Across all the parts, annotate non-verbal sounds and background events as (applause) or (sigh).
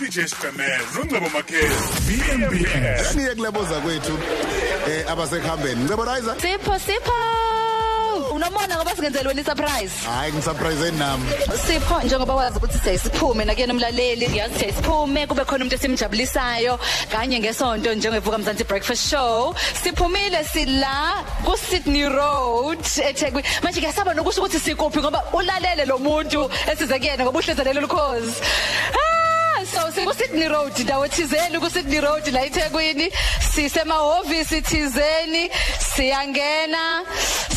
DJ Stamez uNcebo Makhezi VMBS niye kuleboza kwethu eh abasekuhambeni ngicebonizer Sipho Sipho! Unomona ngoba singenzele wena surprise hayi ngisurprise nami. Sipho njengoba wazi ukuthi sesiphume nakuyena umlaleli ngiyazi ukuthi siphume kube khona umuntu esimjabulisayo kanye ngesonto njengevuka mzansi breakfast show. Siphumile sila ku Sydney Road eThekwini. Manje ngiyasaba nokusho ukuthi sikuphi ngoba ulalele lo muntu esize kuyena ngoba uhlezelele lukhozi Ah, so siku Sydney Road ndawo thizeni ku Sydney Road la eThekwini. Sisemahhovisi thizeni siyangena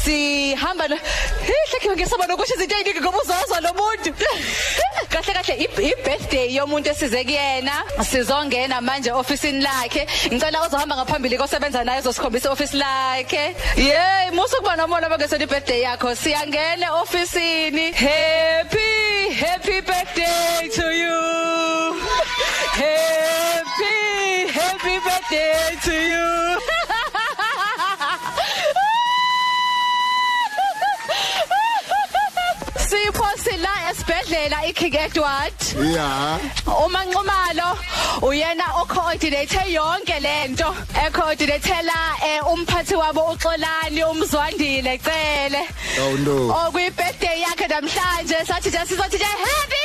sihamba ihle ngisaba nokusho izinto eziningi ngoba uzozwa lo muntu. (laughs) Kahle kahle i birthday yomuntu esize kuyena sizongena manje officeini lakhe. Ngicela uzohamba ngaphambili kosebenza naye uzosikhombisa office lakhe. Yey musu kuba nomona bangesona i birthday yakho. Siyangena officeini happy happy birthday to you. Birthday to you. (laughs) Sipho sila esibhedlela iKing Edward. Yeah umanqumalo uyena ocoordinate yonke lento ecoordinatela eh, umphathi wabo uXolani umzwandile cele. Oh no okwi birthday yakhe namhlanje sathi nje sizothi nje happy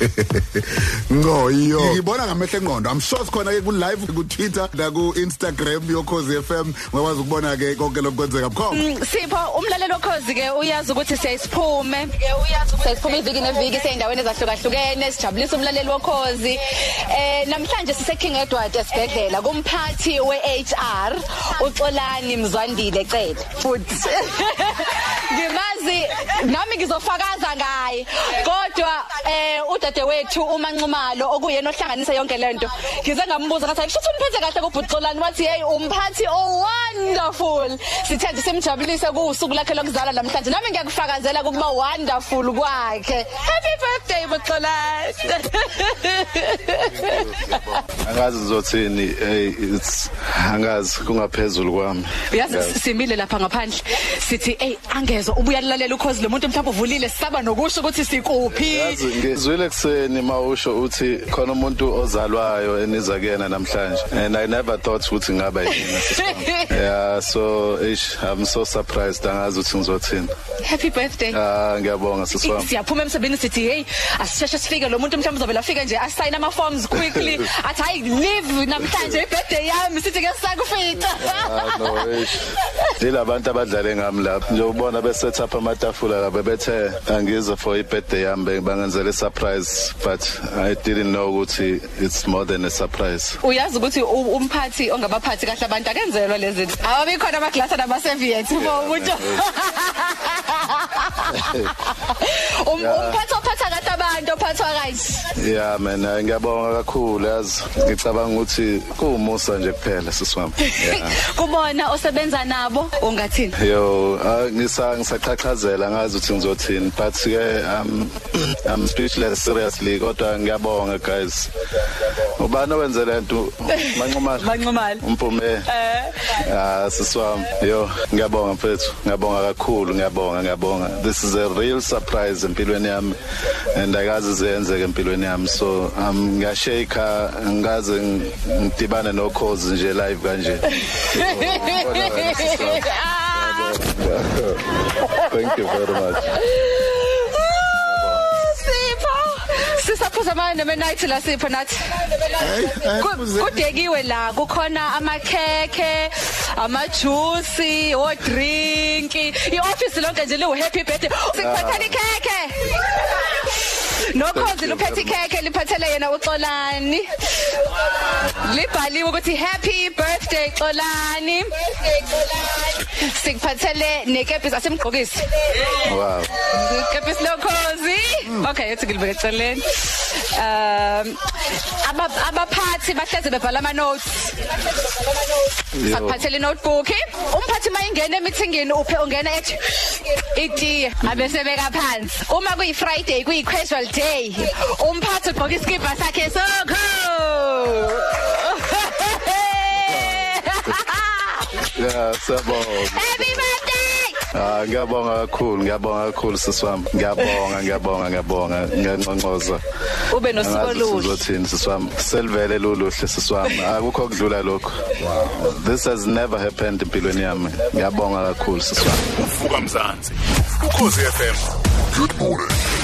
(laughs) ngoyo ngibona ngamehlo engqondo. I'm sure sikhona ke ku live ku Twitter la ku Instagram yokhozi FM ngakwazi ukubona ke konke lokwenzeka bukhoma. Mm, Sipho umlalelo okhozi ke uyazi ukuthi siyisiphume ke uyazi ukuthi siyisiphume iviki neviki seyindaweni ezahlukahlukene sijabulisa umlaleli wokhozi. Eh namhlanje sise King Edward esibhedlela kumphathi weHR uXolani Mzwandile cele futhi. (laughs) Ngimazi nami ngizofakaza ngaye. Kodwa eh udadewethu umanqumalo okuyena ohlanganisa yonke lento ngize ngambuza ngathi ayisho ukuthi uniphethe kahle kubhuxolani wathi hey umphathi oh wonderful sithande simjabulise kuusuku lakhe lokuzalwa namhlanje. Nami ngiyakufakazela ukuba wonderful kwakhe. Happy birthday buxolani (laughs) angazi ngizothini hey it's angazi kungaphezulu kwami. Uyazi simile lapha ngaphandle. Sithi hey angezwe ubuya lalela ukhozi lo muntu mhlawumbe uvulile sisaba nokusho ukuthi sikuphi. Yazi ngizwile kuseni mawusho uthi khona umuntu ozalwayo eniza kuyena namhlanje. And i never thought ukuthi ngaba yini. (laughs) Yeah so ish i'm so surprised angazi ukuthi ngizothini. Happy birthday. Ah ngiyabonga siswami siyaphuma emsebenzini sithi hey asisheshe sifike lo muntu mhlawumbe uzovela afike nje asayina ama forms quickly. (laughs) Athi hayi live namhlanje ibirthday yami sithi ke sisakufica Ah, no ish yilabantu abadlale ngami lapha. Nje ubona be set up amatafula labe bethe angize for ibirthday yami bangenzele surprise but i didn't know ukuthi it's more than a surprise. Uyazi ukuthi u- umphathi ongabaphathi kahle abantu akenzelwa lezi zinto awabi khona amaglasi nama serviettes for umuntu. (laughs) Um- umphathi ophatha kahle abantu ophathwa right Yeah man eh, ngiyabonga kakhulu yazi. Ngicabanga ukuthi kuwumusa nje kuphela sisiwami yeah (laughs) kubona osebenza nabo ungathini? Yo ah, ngisa ngisaqhaqhazela ngazi ukuthi ngizothini but ke um I'm speechless seriously kodwa ngiyabonga guys. Ubani owenze lento manqumala (laughs) Manqumala. umpume. Eh. Ah sisiwami yo ngiyabonga mfethu ngiyabonga kakhulu ngiyabonga ngiyabonga. This is a real surprise empilweni yami and akazi zenzeke empilweni yami. So um ngiyashake ngaze ng- ngidibane nokhozi nje live kanje. Ngibona wena, sisiwami. Thank you very much. Sipho! Sisaphuza manje nemight la sipho nathi. Hey Ku- kudekiwe la kukhona amakhekhe amajuice o drink ioffice lonke nje liwu happy birthday. Sikuphathela ikhekhe? Nokhozi luphethe ikhekhe liphathele yena uXolani libhaliwe ukuthi happy birthday Xolani sikuphathele nekepisi asemgqokisi Wow. Kapis lokhozi. Okay, yathi ngilibeke eceleni. Um abaphathi bahleze bebhala ama notes. Yo. Akuphathele notebook. Umphathi mayingena emeetingini uphe ungena ethi itiye abese beka phansi. Uma kuyi Friday kuyi casual day. Umphathi ugqoka iskipa sakhe sokho. (laughs) Yeah, siyabonga. Happy birthday! Ah ngiyabonga kakhulu ngiyabonga kakhulu sisiwami ngiyabonga ngiyabonga ngiyabonga. Ngiyanqonqoza ube nosiko Angazi oluhle sizothini sisiwami selivele luluhle sisiwami akukho kudlula lokho this has never happened empilweni yami. Ngiyabonga kakhulu sisiwami uvuka mzansi. Ukhosi FM Good morning.